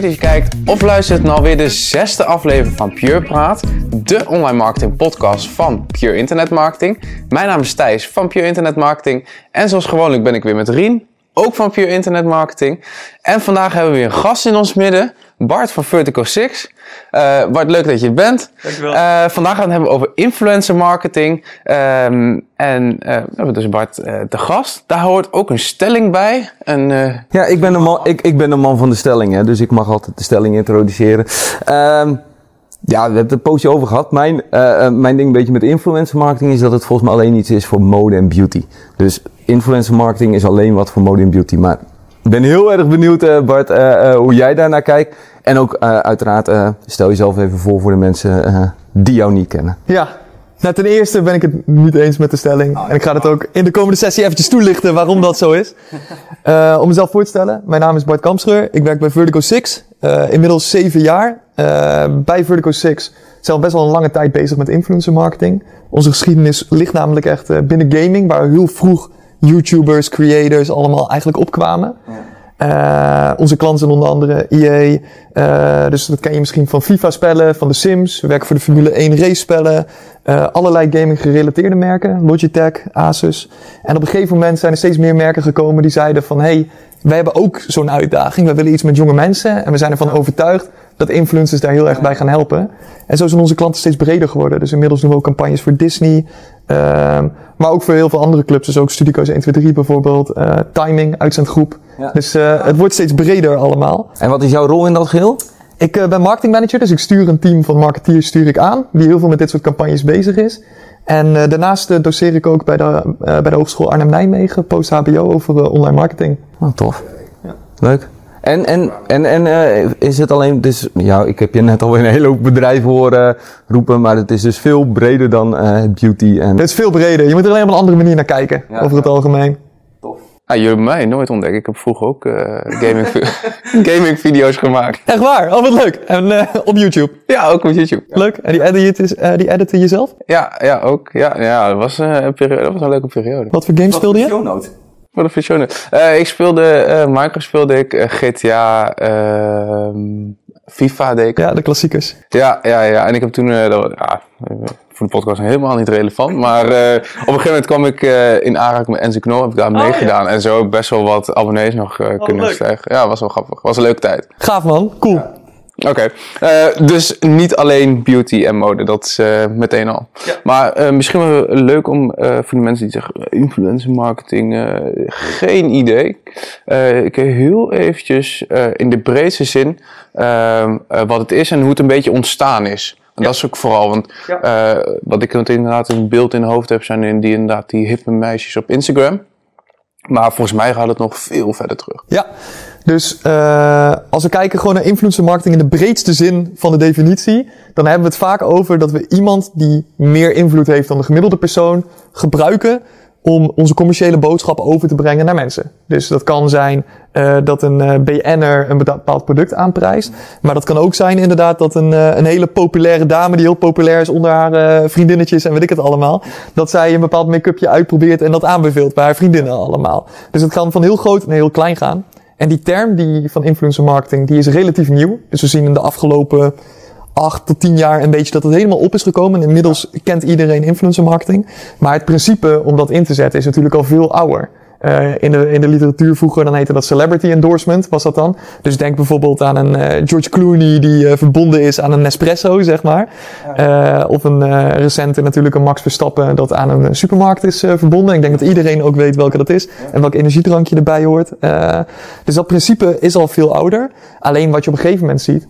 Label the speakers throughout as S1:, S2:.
S1: Leuk dat je kijkt of luistert naar alweer de zesde aflevering van Pure Praat, de online marketing podcast van Pure Internet Marketing. Mijn naam is Thijs van Pure Internet Marketing en zoals gewoonlijk ben ik weer met Rien, ook van Pure Internet Marketing. En vandaag hebben we weer een gast in ons midden, Bart van Vertical 6. Uh, Bart, leuk dat je er bent.
S2: Dankjewel.
S1: Uh, vandaag gaan we het hebben over influencer marketing. Um, en uh, we hebben dus Bart uh, te gast. Daar hoort ook een stelling bij. Een, uh,
S3: ja, ik ben, de man, ik, ik ben de man van de stelling, hè, dus ik mag altijd de stelling introduceren. Um, ja, we hebben het een poosje over gehad. Mijn, uh, mijn ding een beetje met influencer marketing is dat het volgens mij alleen iets is voor mode en beauty. Dus influencer marketing is alleen wat voor mode en beauty. Maar ik ben heel erg benieuwd, uh, Bart, uh, hoe jij daarnaar kijkt. En ook uiteraard, stel jezelf even voor voor de mensen die jou niet kennen.
S2: Ja, nou, ten eerste ben ik het niet eens met de stelling. Oh, en ik ga het ook in de komende sessie eventjes toelichten waarom dat zo is. Uh, om mezelf voor te stellen, mijn naam is Bart Kampscheur. Ik werk bij Vertigo 6, uh, inmiddels zeven jaar. Uh, bij Vertigo 6 zijn we best wel een lange tijd bezig met influencer marketing. Onze geschiedenis ligt namelijk echt binnen gaming, waar heel vroeg YouTubers, creators allemaal eigenlijk opkwamen. Ja. Uh, onze klanten zijn onder andere EA. Uh, dus dat ken je misschien van FIFA-spellen, van de Sims. We werken voor de Formule 1 race-spellen. Uh, allerlei gaming-gerelateerde merken. Logitech, Asus. En op een gegeven moment zijn er steeds meer merken gekomen die zeiden van... hey, wij hebben ook zo'n uitdaging. We willen iets met jonge mensen. En we zijn ervan overtuigd dat influencers daar heel erg bij gaan helpen. En zo zijn onze klanten steeds breder geworden. Dus inmiddels doen we ook campagnes voor Disney. Uh, maar ook voor heel veel andere clubs. Dus ook Studico's 1, 2, 3 bijvoorbeeld. Uh, timing, uitzendgroep. Ja. Dus uh, het wordt steeds breder allemaal.
S3: En wat is jouw rol in dat geheel?
S2: Ik uh, ben marketingmanager, dus ik stuur een team van marketeers stuur ik aan. Die heel veel met dit soort campagnes bezig is. En daarnaast doseer ik ook bij de, bij de Hogeschool Arnhem-Nijmegen, post-HBO, over online marketing.
S3: Oh, tof. Ja. Leuk. En, en, en, en uh, is het alleen, dus, ja, ik heb je net al in een hele hoop bedrijven horen roepen, maar het is dus veel breder dan uh, beauty en...
S2: Het is veel breder. Je moet er alleen op een andere manier naar kijken, ja, over het ja. algemeen.
S1: Tof. Ah, jullie hebben mij nooit ontdekt. Ik heb vroeger ook uh, gaming, gaming video's gemaakt.
S2: Echt waar? Oh, wat leuk. En op YouTube?
S1: Ja, ook op YouTube. Ja.
S2: Leuk. En die editen, die editen jezelf?
S1: Ja, ja, ook. Ja, ja dat, was, een periode, dat was een leuke periode.
S2: Wat voor games speelde je?
S1: Wat een versionen. Uh, ik speelde, uh, Minecraft speelde ik, uh, GTA, uh, FIFA deed ik.
S2: Ja, de klassiekers.
S1: Ja, ja, ja. En ik heb toen, dat, ja, voor de podcast helemaal niet relevant, maar op een gegeven moment kwam ik in aanraking met Enzo Knol, heb ik daar oh, meegedaan. Ja. En zo best wel wat abonnees nog oh, kunnen stijgen. Ja, was wel grappig. Was een leuke tijd.
S2: Gaaf man, cool. Ja.
S1: Oké, okay. uh, dus niet alleen beauty en mode, dat is uh, meteen al. Ja. Maar uh, misschien wel leuk om voor de mensen die zeggen influencer marketing, geen idee. ik heel eventjes in de breedste zin ehm, wat het is en hoe het een beetje ontstaan is. En ja. dat is ook vooral, want ja. wat ik inderdaad een beeld in het hoofd heb, zijn die inderdaad die hippe meisjes op Instagram. Maar volgens mij gaat het nog veel verder terug.
S2: Ja, dus uh, als we kijken gewoon naar influencer marketing in de breedste zin van de definitie, dan hebben we het vaak over dat we iemand die meer invloed heeft dan de gemiddelde persoon gebruiken om onze commerciële boodschap over te brengen naar mensen. Dus dat kan zijn uh, dat een uh, BN'er een bepaald product aanprijst. Maar dat kan ook zijn inderdaad dat een, een hele populaire dame die heel populair is onder haar vriendinnetjes en weet ik het allemaal. Dat zij een bepaald make-upje uitprobeert en dat aanbeveelt bij haar vriendinnen allemaal. Dus het kan van heel groot naar heel klein gaan. En die term die van influencer marketing, die is relatief nieuw. Dus we zien in de afgelopen acht tot tien jaar een beetje dat het helemaal op is gekomen. Inmiddels kent iedereen influencer marketing. Maar het principe om dat in te zetten is natuurlijk al veel ouder. Uh, in, de, in de literatuur vroeger, dan heette dat celebrity endorsement, was dat dan. Dus denk bijvoorbeeld aan een uh, George Clooney die uh, verbonden is aan een Nespresso, zeg maar. Of een recente natuurlijk een Max Verstappen dat aan een supermarkt is verbonden. Ik denk dat iedereen ook weet welke dat is en welk energiedrankje erbij hoort. dus dat principe is al veel ouder. Alleen wat je op een gegeven moment ziet,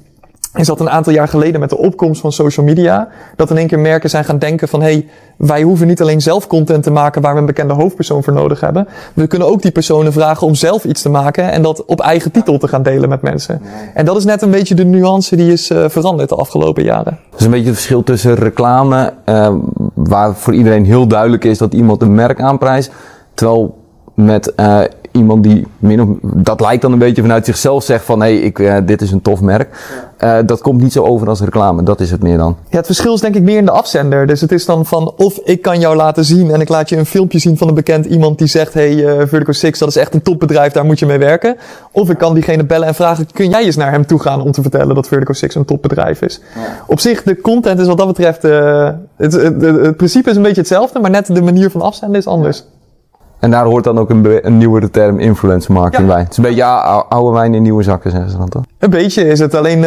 S2: is dat een aantal jaar geleden met de opkomst van social media, dat in één keer merken zijn gaan denken van, hé, hey, wij hoeven niet alleen zelf content te maken waar we een bekende hoofdpersoon voor nodig hebben. We kunnen ook die personen vragen om zelf iets te maken en dat op eigen titel te gaan delen met mensen. En dat is net een beetje de nuance die is uh, veranderd de afgelopen jaren.
S3: Dat is een beetje het verschil tussen reclame, uh, waar voor iedereen heel duidelijk is dat iemand een merk aanprijst, terwijl met uh, iemand die min of, dat lijkt dan een beetje vanuit zichzelf zegt van hé, hey, ik, uh, dit is een tof merk. Uh, dat komt niet zo over als reclame, dat is het meer dan.
S2: Ja, het verschil is denk ik meer in de afzender. Dus het is dan van of ik kan jou laten zien en ik laat je een filmpje zien van een bekend iemand die zegt hey, uh, Vertical Six, dat is echt een topbedrijf, daar moet je mee werken. Of ik kan diegene bellen en vragen, kun jij eens naar hem toe gaan om te vertellen dat Vertical Six een topbedrijf is. Ja. Op zich, de content is wat dat betreft, het, het, het, principe is een beetje hetzelfde, maar net de manier van afzenden is anders. Ja.
S3: En daar hoort dan ook een, een nieuwere term influencer marketing bij. Het is een beetje oude wijn in nieuwe zakken, zeggen ze dan toch?
S2: Een beetje is het. Alleen uh,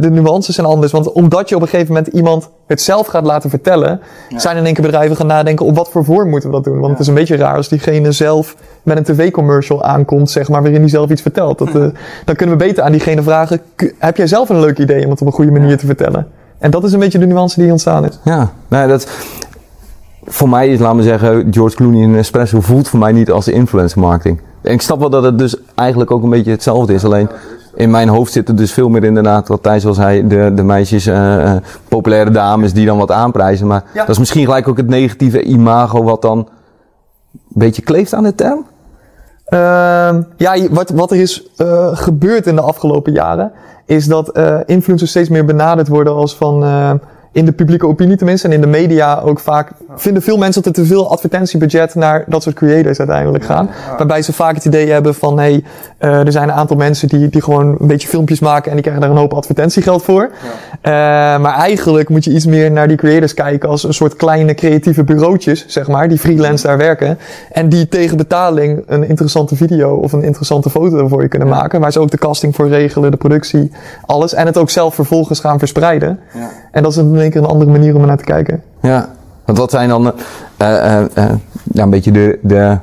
S2: de nuances zijn anders. Want omdat je op een gegeven moment iemand het zelf gaat laten vertellen, ja. zijn in één keer bedrijven gaan nadenken op wat voor vorm moeten we dat doen. Want ja. het is een beetje raar als diegene zelf met een tv-commercial aankomt, zeg maar, waarin hij zelf iets vertelt. Dat, uh, dan kunnen we beter aan diegene vragen, heb jij zelf een leuk idee om het op een goede manier te vertellen? En dat is een beetje de nuance die ontstaan is.
S3: Ja, nee, dat, voor mij is, laat me zeggen, George Clooney in Espresso voelt voor mij niet als influencer marketing. En ik snap wel dat het dus eigenlijk ook een beetje hetzelfde is. Alleen in mijn hoofd zit er dus veel meer inderdaad, wat Thijs al zei, de, de meisjes, uh, populaire dames die dan wat aanprijzen. Maar ja. dat is misschien gelijk ook het negatieve imago wat dan een beetje kleeft aan de term.
S2: Uh, ja, wat, wat er is uh, gebeurd in de afgelopen jaren, is dat influencers steeds meer benaderd worden als van in de publieke opinie tenminste en in de media ook vaak vinden veel mensen dat er te veel advertentiebudget naar dat soort creators uiteindelijk gaan. Waarbij ze vaak het idee hebben van hé, hey, uh, er zijn een aantal mensen die, die gewoon een beetje filmpjes maken en die krijgen daar een hoop advertentiegeld voor. Ja. Uh, maar eigenlijk moet je iets meer naar die creators kijken als een soort kleine creatieve bureautjes, zeg maar, die freelance daar werken. En die tegen betaling een interessante video of een interessante foto voor je kunnen ja. maken. Waar ze ook de casting voor regelen, de productie, alles. En het ook zelf vervolgens gaan verspreiden. Ja. En dat is een één keer een andere manier om er naar te kijken.
S3: Ja, want wat zijn dan uh, uh, uh, ja, een beetje de, de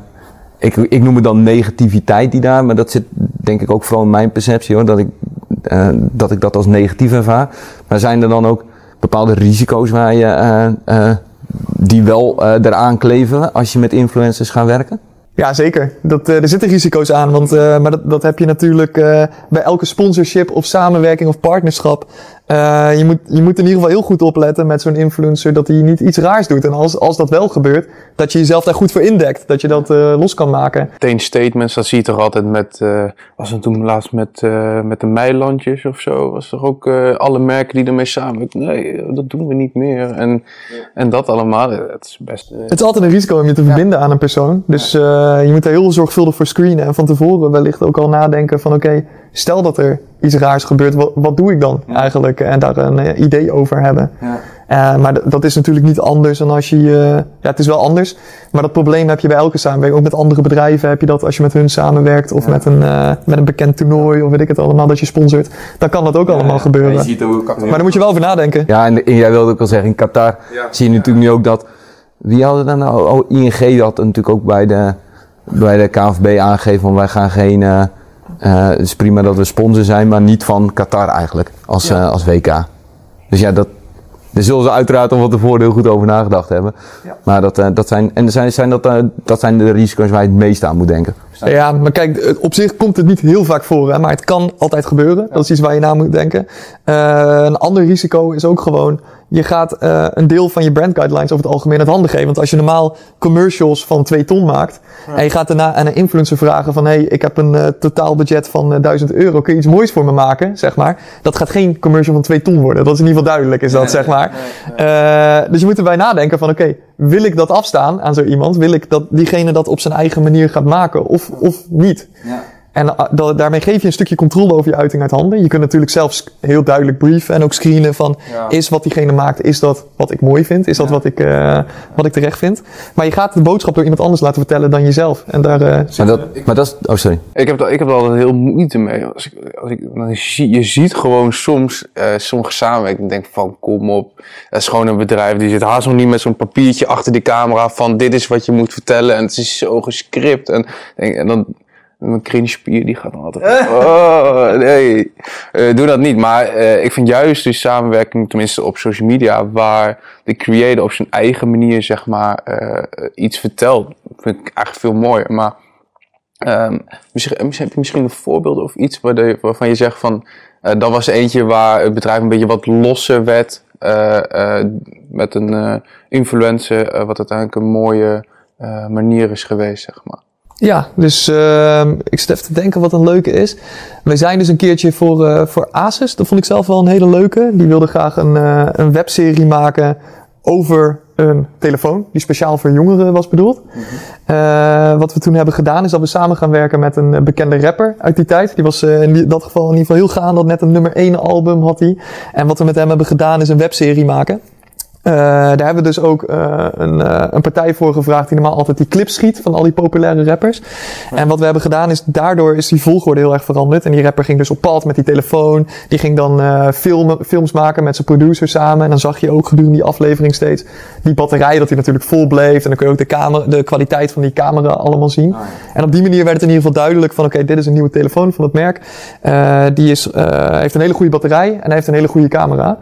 S3: ik, ik noem het dan negativiteit die daar, maar dat zit denk ik ook vooral in mijn perceptie hoor, dat ik, dat, ik dat als negatief ervaar. Maar zijn er dan ook bepaalde risico's waar je, die wel eraan kleven als je met influencers gaat werken?
S2: Ja, zeker. Dat, er zitten risico's aan, want, uh, maar dat, dat heb je natuurlijk uh, bij elke sponsorship of samenwerking of partnerschap. Je, moet, je moet in ieder geval heel goed opletten met zo'n influencer dat hij niet iets raars doet. En als, als dat wel gebeurt, dat je jezelf daar goed voor indekt. Dat je dat los kan maken.
S1: Meteen statements, dat zie je toch altijd met, was het toen laatst met, met de Meilandjes of zo. Was toch ook alle merken die ermee samenwerken. Nee, dat doen we niet meer. En, ja. en dat allemaal, het is best...
S2: het is altijd een risico om je te verbinden aan een persoon. Dus... Uh, je moet er heel zorgvuldig voor screenen en van tevoren wellicht ook al nadenken van oké, okay, stel dat er iets raars gebeurt, wat, wat doe ik dan ja. eigenlijk? En daar een uh, idee over hebben. Ja. Uh, maar dat is natuurlijk niet anders dan als je, ja het is wel anders, maar dat probleem heb je bij elke samenwerking. Ook met andere bedrijven heb je dat als je met hun samenwerkt of ja. met, een, met een bekend toernooi of weet ik het allemaal dat je sponsort. Dan kan dat ook allemaal gebeuren. Ook, maar daar moet je wel over nadenken.
S3: Ja, en, en jij wilde ook al zeggen, in Qatar zie je natuurlijk nu ook dat, wie hadden dan nou, oh, ING had natuurlijk ook bij de bij de KNVB aangegeven van wij gaan geen, uh, uh, het is prima dat we sponsor zijn, maar niet van Qatar eigenlijk als, ja. uh, als WK. Dus ja, dat, daar zullen ze uiteraard al wat tevoren heel goed over nagedacht hebben. Ja. Maar dat, uh, dat zijn, en zijn, zijn dat, dat zijn de risico's waar je het meest aan moet denken.
S2: Ja, maar kijk, op zich komt het niet heel vaak voor, hè, maar het kan altijd gebeuren. Ja. Dat is iets waar je na moet denken. Uh, een ander risico is ook gewoon je gaat uh, een deel van je brand guidelines over het algemeen uit handen geven. Want als je normaal commercials van 2 ton maakt. Ja. En je gaat daarna aan een influencer vragen van... hé, hey, ik heb een uh, totaal budget van uh, 1000 euro. Kun je iets moois voor me maken? Zeg maar. Dat gaat geen commercial van 2 ton worden. Dat is in ieder geval duidelijk, is dat, nee, zeg maar. Nee, nee. dus je moet erbij nadenken van... oké, okay, wil ik dat afstaan aan zo iemand? Wil ik dat diegene dat op zijn eigen manier gaat maken? Of, of niet? Ja. En uh, daarmee geef je een stukje controle over je uiting uit handen. Je kunt natuurlijk zelfs heel duidelijk brieven en ook screenen van... Ja. is wat diegene maakt, is dat wat ik mooi vind? Is dat ja. wat, ik, uh, wat ik terecht vind? Maar je gaat de boodschap door iemand anders laten vertellen dan jezelf. En daar, uh,
S3: maar, dat, maar dat is... Oh, sorry.
S1: Ik heb, ik heb er altijd heel moeite mee. Als ik, als ik, je ziet gewoon soms sommige samenwerkingen denk van kom op. Dat is gewoon een bedrijf die zit haast nog niet met zo'n papiertje achter die camera van dit is wat je moet vertellen. En het is zo gescript. En, en dan mijn kringspier die gaat dan altijd. Oh, nee. Uh, doe dat niet. Maar uh, ik vind juist die samenwerking, tenminste op social media, waar de creator op zijn eigen manier, zeg maar, uh, iets vertelt, vind ik eigenlijk veel mooier. Maar um, misschien, heb je misschien een voorbeeld of iets waar de, waarvan je zegt van, dat was eentje waar het bedrijf een beetje wat losser werd, met een influencer, wat uiteindelijk een mooie manier is geweest, zeg maar.
S2: Ja, dus uh, ik zit even te denken wat een leuke is. We zijn dus een keertje voor, uh, voor Asus. Dat vond ik zelf wel een hele leuke. Die wilde graag een, uh, een webserie maken over een telefoon die speciaal voor jongeren was bedoeld. uh, wat we toen hebben gedaan is dat we samen gaan werken met een bekende rapper uit die tijd. Die was in dat geval in ieder geval heel gaande, dat net een nummer 1 album had hij. En wat we met hem hebben gedaan is een webserie maken. Uh, daar hebben we dus ook uh, een, uh, een partij voor gevraagd die normaal altijd die clips schiet van al die populaire rappers. Ja. En wat we hebben gedaan is, daardoor is die volgorde heel erg veranderd. En die rapper ging dus op pad met die telefoon. Die ging dan filmen, films maken met zijn producer samen. En dan zag je ook gedurende die aflevering steeds die batterij, dat die natuurlijk vol bleef. En dan kun je ook de, camera, de kwaliteit van die camera allemaal zien. Ah, ja. En op die manier werd het in ieder geval duidelijk van oké, okay, dit is een nieuwe telefoon van het merk. die is, heeft een hele goede batterij en hij heeft een hele goede camera.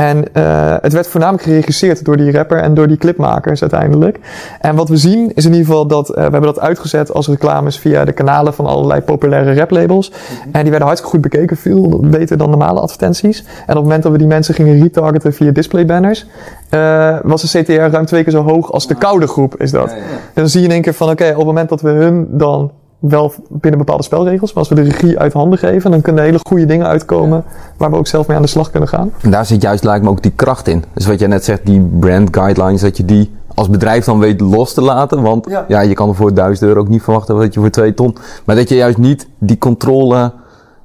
S2: En uh, het werd voornamelijk geregisseerd door die rapper en door die clipmakers uiteindelijk. En wat we zien is in ieder geval dat uh, we hebben dat uitgezet als reclames via de kanalen van allerlei populaire raplabels. Mm -hmm. En die werden hartstikke goed bekeken, veel beter dan normale advertenties. En op het moment dat we die mensen gingen retargeten via displaybanners, uh, was de CTR ruim twee keer zo hoog als de koude groep is dat. Ja, ja. En dan zie je in één keer van oké, okay, op het moment dat we hun dan wel binnen bepaalde spelregels. Maar als we de regie uit handen geven, dan kunnen er hele goede dingen uitkomen waar we ook zelf mee aan de slag kunnen gaan.
S3: En daar zit juist lijkt me ook die kracht in. Dus wat jij net zegt, die brand guidelines, dat je die als bedrijf dan weet los te laten. Want ja, ja je kan er voor 1000 euro ook niet verwachten dat je voor 2 ton. Maar dat je juist niet die controle.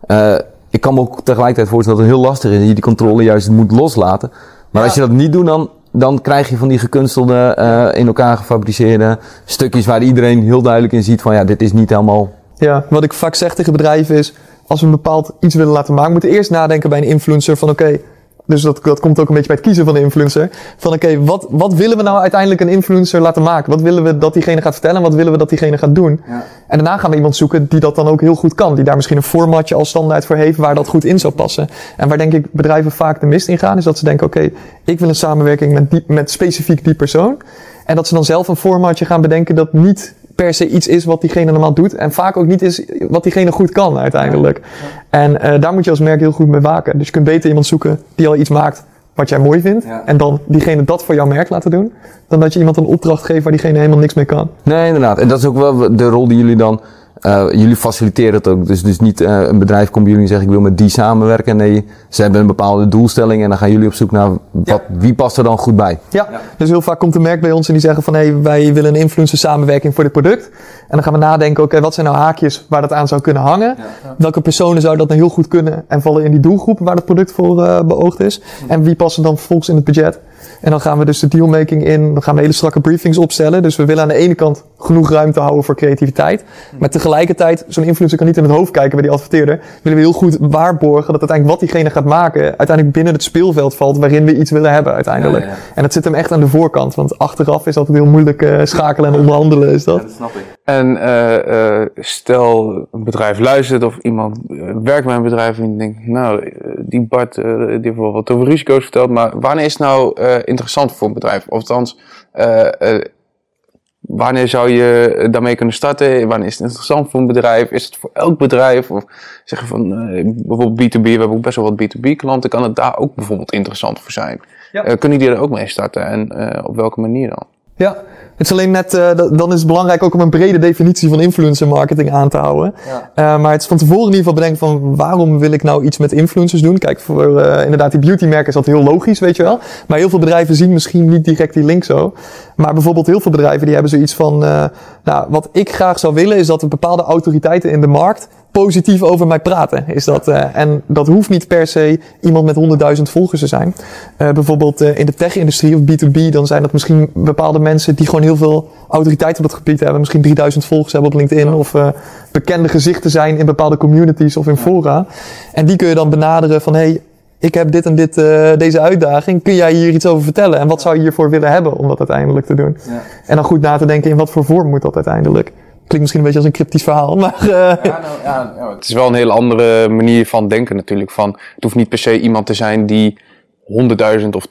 S3: Uh, ik kan me ook tegelijkertijd voorstellen dat het heel lastig is. Dat je die controle juist moet loslaten. Maar ja. als je dat niet doet, dan dan krijg je van die gekunstelde, uh, in elkaar gefabriceerde stukjes waar iedereen heel duidelijk in ziet van ja, dit is niet helemaal.
S2: Ja, wat ik vaak zeg tegen bedrijven is, als we een bepaald iets willen laten maken, moeten we eerst nadenken bij een influencer van oké, dus dat, dat komt ook een beetje bij het kiezen van de influencer. Van oké, okay, wat, wat willen we nou uiteindelijk een influencer laten maken? Wat willen we dat diegene gaat vertellen en wat willen we dat diegene gaat doen? Ja. En daarna gaan we iemand zoeken die dat dan ook heel goed kan. Die daar misschien een formatje als standaard voor heeft waar dat goed in zou passen. En waar denk ik bedrijven vaak de mist in gaan, is dat ze denken oké, okay, ik wil een samenwerking met, die, met specifiek die persoon. En dat ze dan zelf een formatje gaan bedenken dat niet per se iets is wat diegene normaal doet. En vaak ook niet is wat diegene goed kan uiteindelijk. Ja. En uh, daar moet je als merk heel goed mee waken. Dus je kunt beter iemand zoeken die al iets maakt wat jij mooi vindt. Ja. En dan diegene dat voor jouw merk laten doen. Dan dat je iemand een opdracht geeft waar diegene helemaal niks mee kan.
S3: Nee, inderdaad. En dat is ook wel de rol die jullie dan uh, jullie faciliteren het ook. Dus, dus niet uh, een bedrijf komt bij jullie en zegt ik wil met die samenwerken. Nee, ze hebben een bepaalde doelstelling en dan gaan jullie op zoek naar wat, ja. wie past er dan goed bij.
S2: Ja. ja. dus heel vaak komt een merk bij ons en die zeggen van hé, hey, wij willen een influencer samenwerking voor dit product. En dan gaan we nadenken, oké, okay, wat zijn nou haakjes waar dat aan zou kunnen hangen? Ja. Welke personen zou dat nou heel goed kunnen en vallen in die doelgroep waar het product voor uh, beoogd is? En wie passen dan vervolgens in het budget? En dan gaan we dus de dealmaking in, dan gaan we hele strakke briefings opstellen. Dus we willen aan de ene kant genoeg ruimte houden voor creativiteit. Maar tegelijkertijd, zo'n influencer kan niet in het hoofd kijken bij die adverteerder. Willen we heel goed waarborgen dat uiteindelijk wat diegene gaat maken, uiteindelijk binnen het speelveld valt waarin we iets willen hebben uiteindelijk. Ja. En dat zit hem echt aan de voorkant, want achteraf is altijd heel moeilijk uh, schakelen en onderhandelen is dat. Ja, dat snap
S1: ik. En uh, uh, stel een bedrijf luistert of iemand werkt bij een bedrijf en denkt, nou, die Bart die heeft bijvoorbeeld over risico's verteld, maar wanneer is het nou interessant voor een bedrijf? Of althans, wanneer zou je daarmee kunnen starten? Wanneer is het interessant voor een bedrijf? Is het voor elk bedrijf? Of zeggen van bijvoorbeeld B2B, we hebben ook best wel wat B2B klanten, kan het daar ook bijvoorbeeld interessant voor zijn? Ja. kunnen die er ook mee starten en op welke manier dan?
S2: Ja, het is alleen net, uh, dan is het belangrijk ook om een brede definitie van influencer marketing aan te houden. Ja. Uh, maar het is van tevoren in ieder geval bedenken van waarom wil ik nou iets met influencers doen? Kijk, voor uh, inderdaad die beautymerken is dat heel logisch, weet je wel. Maar heel veel bedrijven zien misschien niet direct die link zo. Maar bijvoorbeeld heel veel bedrijven die hebben zoiets van, nou, wat ik graag zou willen is dat er bepaalde autoriteiten in de markt positief over mij praten. Is dat, uh, en dat hoeft niet per se iemand met 100.000 volgers te zijn. Uh, bijvoorbeeld uh, in de tech-industrie of B2B, dan zijn dat misschien bepaalde mensen die gewoon heel veel autoriteit op het gebied hebben. Misschien 3000 volgers hebben op LinkedIn. Of bekende gezichten zijn in bepaalde communities of in fora. En die kun je dan benaderen van hey, ik heb dit en dit, deze uitdaging. Kun jij hier iets over vertellen? En wat zou je hiervoor willen hebben om dat uiteindelijk te doen? Ja. En dan goed na te denken in wat voor vorm moet dat uiteindelijk? Klinkt misschien een beetje als een cryptisch verhaal, maar... Uh... Ja,
S1: nou, ja, het is wel een hele andere manier van denken natuurlijk. Van, het hoeft niet per se iemand te zijn die 100.000 of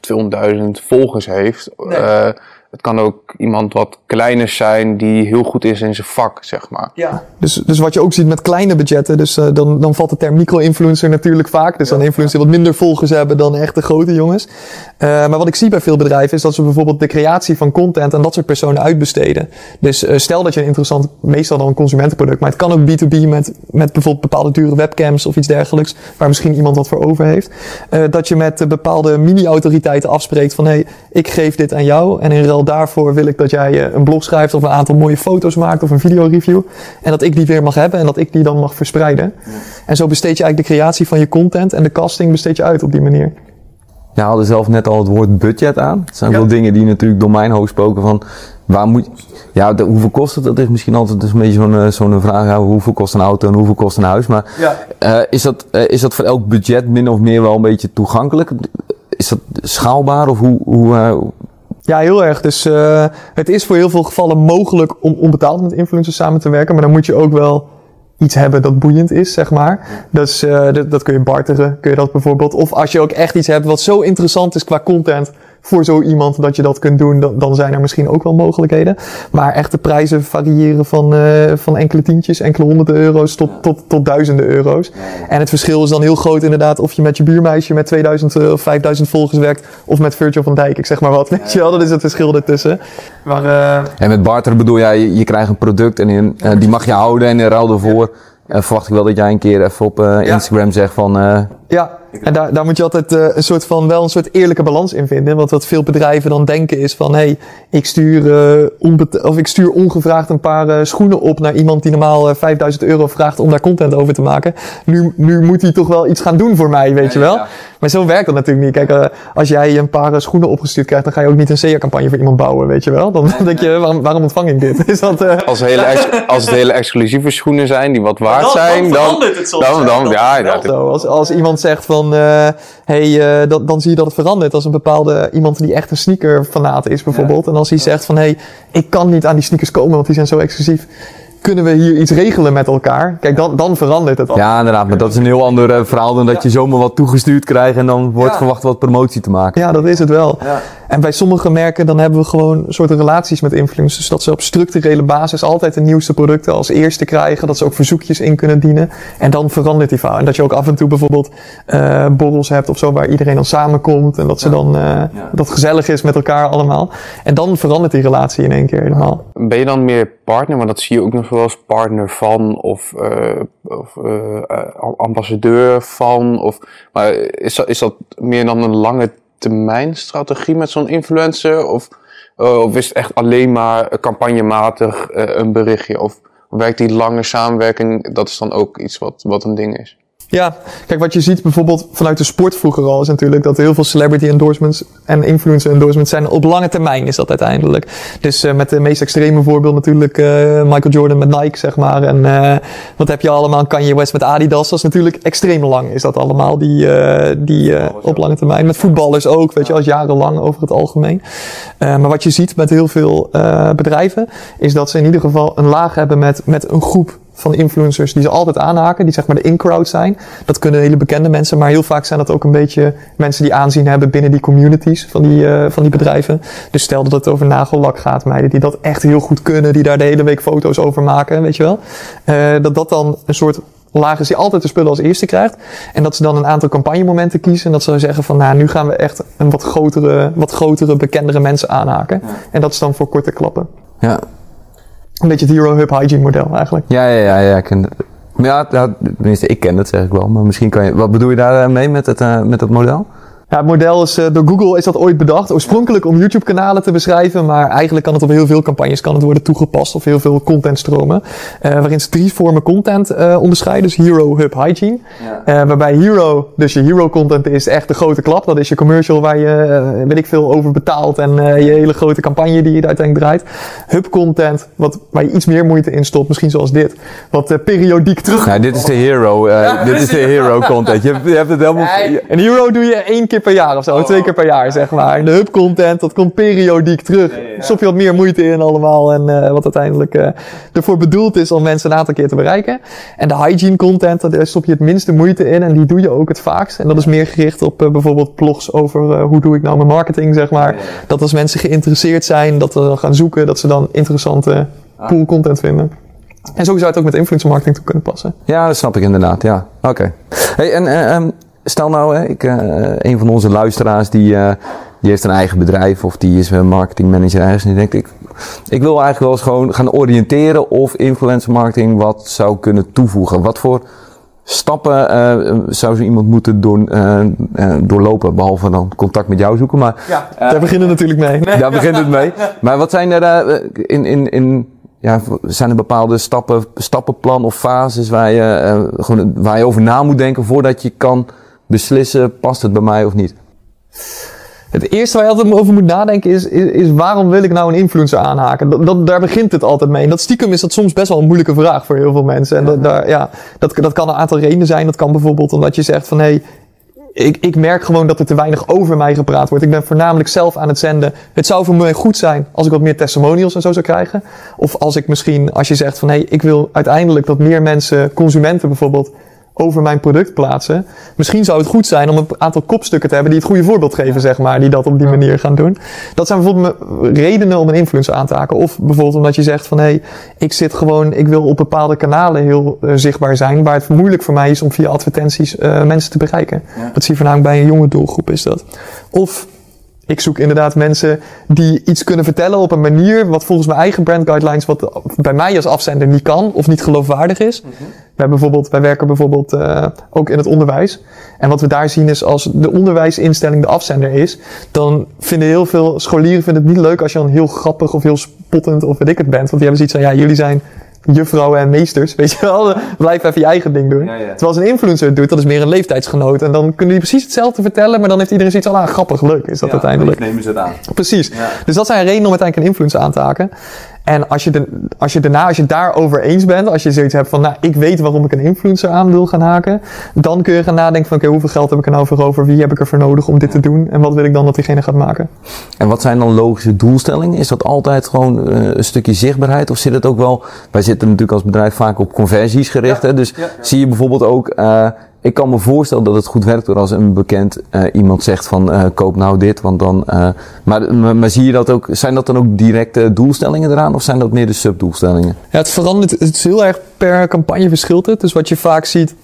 S1: 200.000 volgers heeft. Nee. Uh, het kan ook iemand wat kleiner zijn die heel goed is in zijn vak, zeg maar.
S2: Ja. Dus, dus wat je ook ziet met kleine budgetten, dus uh, dan, dan valt de term micro-influencer natuurlijk vaak. Dus dan influencer wat minder volgers hebben dan echt de grote jongens. Uh, maar wat ik zie bij veel bedrijven is dat ze bijvoorbeeld de creatie van content aan dat soort personen uitbesteden. Dus uh, stel dat je een interessant, meestal dan een consumentenproduct, maar het kan ook B2B met, met bijvoorbeeld bepaalde dure webcams of iets dergelijks, waar misschien iemand wat voor over heeft. dat je met bepaalde mini-autoriteiten afspreekt van hé, hey, ik geef dit aan jou en in ruil daarvoor wil ik dat jij een blog schrijft of een aantal mooie foto's maakt of een video-review. En dat ik die weer mag hebben en dat ik die dan mag verspreiden. Ja. En zo besteed je eigenlijk de creatie van je content en de casting besteed je uit op die manier.
S3: Je haalde zelf net al het woord budget aan. Het zijn ja. wel dingen die natuurlijk door mijn hoofd spoken van waar moet ja, de, hoeveel kost het? Dat is misschien altijd dus een beetje zo'n zo'n vraag. Ja, hoeveel kost een auto en hoeveel kost een huis? Maar ja. uh, is, dat, uh, is dat voor elk budget min of meer wel een beetje toegankelijk? Is dat schaalbaar of hoe, hoe, uh,
S2: ja, heel erg. Dus uh, het is voor heel veel gevallen mogelijk om onbetaald met influencers samen te werken. Maar dan moet je ook wel iets hebben dat boeiend is, zeg maar. Dus uh, dat, dat kun je barteren, kun je dat bijvoorbeeld. Of als je ook echt iets hebt wat zo interessant is qua content voor zo iemand dat je dat kunt doen, dan, dan zijn er misschien ook wel mogelijkheden. Maar echte prijzen variëren van, uh, van enkele tientjes, enkele honderden euro's tot, tot, tot duizenden euro's. En het verschil is dan heel groot inderdaad of je met je buurmeisje met 2000 of 5000 volgers werkt of met Virgil van Dijk, ik zeg maar wat. Weet je wel, dat is het verschil ertussen.
S3: Maar, uh... En met barter bedoel jij, je, je krijgt een product en in, uh, die mag je houden en in ruil ervoor verwacht ik wel dat jij een keer even op Instagram zegt van...
S2: ja, en daar, daar moet je altijd uh, een soort van, wel een soort eerlijke balans in vinden. Want wat veel bedrijven dan denken is van, hé, hey, ik stuur, uh, of ik stuur ongevraagd een paar uh, schoenen op naar iemand die normaal 5000 euro vraagt om daar content over te maken. Nu, nu moet hij toch wel iets gaan doen voor mij, weet je wel. Ja. Maar zo werkt dat natuurlijk niet. Kijk, als jij een paar schoenen opgestuurd krijgt, dan ga je ook niet een SEA-campagne voor iemand bouwen, weet je wel. Dan denk je, waarom, waarom ontvang ik dit? Is dat,
S1: als, hele als het hele exclusieve schoenen zijn, die wat waard dan, zijn, dan, dan, het soms,
S2: dan, dan, ja, ja, zo. Als, als iemand zegt van, uh, hey, dat, dan zie je dat het verandert. Als een bepaalde iemand die echt een sneaker fanaat is bijvoorbeeld. Ja. En als hij zegt van, hey, ik kan niet aan die sneakers komen, want die zijn zo exclusief kunnen we hier iets regelen met elkaar? Kijk, dan, dan verandert het al.
S3: Ja, inderdaad. Maar dat is een heel ander uh, verhaal dan dat ja. je zomaar wat toegestuurd krijgt en dan wordt ja. verwacht wat promotie te maken.
S2: Ja, dat is het wel. Ja. En bij sommige merken dan hebben we gewoon soort relaties met influencers. Dus dat ze op structurele basis altijd de nieuwste producten als eerste krijgen. Dat ze ook verzoekjes in kunnen dienen. En dan verandert die verhaal. En dat je ook af en toe bijvoorbeeld uh, borrels hebt of zo waar iedereen dan samenkomt. En dat ze dan uh, dat gezellig is met elkaar allemaal. En dan verandert die relatie in één keer helemaal.
S1: Ben je dan meer partner? Maar dat zie je ook nog wel als partner van of, uh, of ambassadeur van. Of, maar is dat, is dat meer dan een lange termijn strategie met zo'n influencer? Of, uh, of is het echt alleen maar campagnematig uh, een berichtje? Of werkt die lange samenwerking, dat is dan ook iets wat, wat een ding is?
S2: Ja, kijk, wat je ziet bijvoorbeeld vanuit de sport vroeger al is natuurlijk dat heel veel celebrity endorsements en influencer endorsements zijn op lange termijn is dat uiteindelijk. Dus uh, met de meest extreme voorbeeld natuurlijk uh, Michael Jordan met Nike, zeg maar. En uh, wat heb je allemaal? Kanye West met Adidas. Dat is natuurlijk extreem lang is dat allemaal, die, die op lange termijn. Met voetballers ook, weet je, als jarenlang over het algemeen. maar wat je ziet met heel veel bedrijven is dat ze in ieder geval een laag hebben met, met een groep van influencers die ze altijd aanhaken, die zeg maar de in-crowd zijn. Dat kunnen hele bekende mensen, maar heel vaak zijn dat ook een beetje mensen die aanzien hebben binnen die communities van die, uh, van die bedrijven. Dus stel dat het over nagellak gaat, meiden die dat echt heel goed kunnen, die daar de hele week foto's over maken, weet je wel. Uh, dat dat dan een soort laag is die altijd de spullen als eerste krijgt. En dat ze dan een aantal campagnemomenten kiezen. En dat ze zeggen van, nou, nu gaan we echt een wat grotere, wat grotere, bekendere mensen aanhaken. Ja. En dat is dan voor korte klappen.
S3: Ja,
S2: een beetje het Hero Hub Hygiene model eigenlijk.
S3: Ja, ja, ja, ja. Ik ken, ja, tenminste, ik ken het zeg ik wel. Maar misschien kan je, wat bedoel je daar mee met het, uh, met het model?
S2: Ja, het model is uh, door Google is dat ooit bedacht. Oorspronkelijk om YouTube-kanalen te beschrijven, maar eigenlijk kan het op heel veel campagnes kan het worden toegepast of heel veel contentstromen. Uh, waarin ze drie vormen content uh, onderscheiden. Dus Hero, Hub, Hygiene. Ja. waarbij Hero, dus je Hero content is echt de grote klap. Dat is je commercial waar je, weet ik veel, over betaalt en je hele grote campagne die je uiteindelijk draait. Hub content, wat, waar je iets meer moeite in stopt, misschien zoals dit. Wat periodiek terug.
S3: Ja, dit is de Hero, ja, dit is de Hero content. Je, je hebt het helemaal...
S2: een Hero doe je één keer per jaar of zo. twee keer per jaar, zeg maar. En de hub content, dat komt periodiek terug. Stop je wat meer moeite in allemaal. En uh, wat uiteindelijk uh, ervoor bedoeld is om mensen een aantal keer te bereiken. En de hygiene content, daar stop je het minste moeite in. En die doe je ook het vaakst. En dat is meer gericht op uh, bijvoorbeeld blogs over hoe doe ik nou mijn marketing, zeg maar. Dat als mensen geïnteresseerd zijn, dat we dan gaan zoeken, dat ze dan interessante pool content vinden. En zo zou het ook met influencer marketing toe kunnen passen.
S3: Ja, dat snap ik inderdaad. Ja, oké. Hey, en uh, um, stel nou, hè, ik, uh, een van onze luisteraars die, uh, die heeft een eigen bedrijf of die is een marketingmanager ergens en die denkt ik, ik wil eigenlijk wel eens gewoon gaan oriënteren of influencer marketing wat zou kunnen toevoegen. Wat voor stappen uh, zou zo iemand moeten door, uh, uh, doorlopen, behalve dan contact met jou zoeken. Maar,
S2: ja, daar beginnen natuurlijk mee.
S3: Nee. Daar begint het mee. Maar wat zijn er in, in, in ja, zijn er bepaalde stappen, stappenplan of fases waar je, uh, gewoon, waar je over na moet denken voordat je kan beslissen, past het bij mij of niet?
S2: Het eerste waar je altijd over moet nadenken is, is, is waarom wil ik nou een influencer aanhaken? Dat, dat, daar begint het altijd mee. En dat stiekem is dat soms best wel een moeilijke vraag voor heel veel mensen. En dat, daar, ja, dat, dat kan een aantal redenen zijn. Dat kan bijvoorbeeld omdat je zegt van hé, hey, ik, ik merk gewoon dat er te weinig over mij gepraat wordt. Ik ben voornamelijk zelf aan het zenden. Het zou voor mij goed zijn als ik wat meer testimonials en zo zou krijgen. Of als ik misschien, als je zegt van hé, hey, ik wil uiteindelijk dat meer mensen, consumenten bijvoorbeeld, over mijn product plaatsen. Misschien zou het goed zijn om een aantal kopstukken te hebben die het goede voorbeeld geven, zeg maar, die dat op die manier gaan doen. Dat zijn bijvoorbeeld redenen om een influencer aan te haken. Of bijvoorbeeld omdat je zegt van hé, hey, ik zit gewoon, ik wil op bepaalde kanalen heel uh, zichtbaar zijn, waar het moeilijk voor mij is om via advertenties uh, mensen te bereiken. Ja. Dat zie je voornamelijk bij een jonge doelgroep is dat. Of ik zoek inderdaad mensen die iets kunnen vertellen op een manier wat volgens mijn eigen brand guidelines, wat bij mij als afzender niet kan of niet geloofwaardig is. Mm -hmm. wij, bijvoorbeeld, wij werken bijvoorbeeld uh, ook in het onderwijs. En wat we daar zien is als de onderwijsinstelling de afzender is, dan vinden heel veel scholieren vinden het niet leuk als je dan heel grappig of heel spottend of weet ik het bent. Want die hebben zoiets van, ja, jullie zijn juffrouwen en meesters, weet je wel. Blijf even je eigen ding doen. Ja, ja. Terwijl als een influencer het doet, dat is meer een leeftijdsgenoot. En dan kunnen die precies hetzelfde vertellen, maar dan heeft iedereen zoiets van, ah, grappig, leuk is dat
S3: ja,
S2: uiteindelijk.
S3: nemen ze het aan.
S2: Precies. Dus dat zijn redenen om uiteindelijk een influencer aan te haken. En als je, de, als je daarna, als je het daarover eens bent, als je zoiets hebt van, nou, ik weet waarom ik een influencer aan wil gaan haken, dan kun je gaan nadenken van, oké, okay, hoeveel geld heb ik er nou voor over? Wie heb ik er voor nodig om dit te doen? En wat wil ik dan dat diegene gaat maken?
S3: En wat zijn dan logische doelstellingen? Is dat altijd gewoon uh, een stukje zichtbaarheid? Of zit het ook wel, wij zitten natuurlijk als bedrijf vaak op conversies gericht, ja. hè? Dus ja, ja. zie je bijvoorbeeld ook, uh, ik kan me voorstellen dat het goed werkt door als een bekend uh, iemand zegt van uh, koop nou dit, want dan. Uh, maar, maar, maar, zie je dat ook? Zijn dat dan ook directe doelstellingen eraan of zijn dat meer de subdoelstellingen?
S2: Ja, het verandert. Het is heel erg per campagne verschilt het. Dus wat je vaak ziet.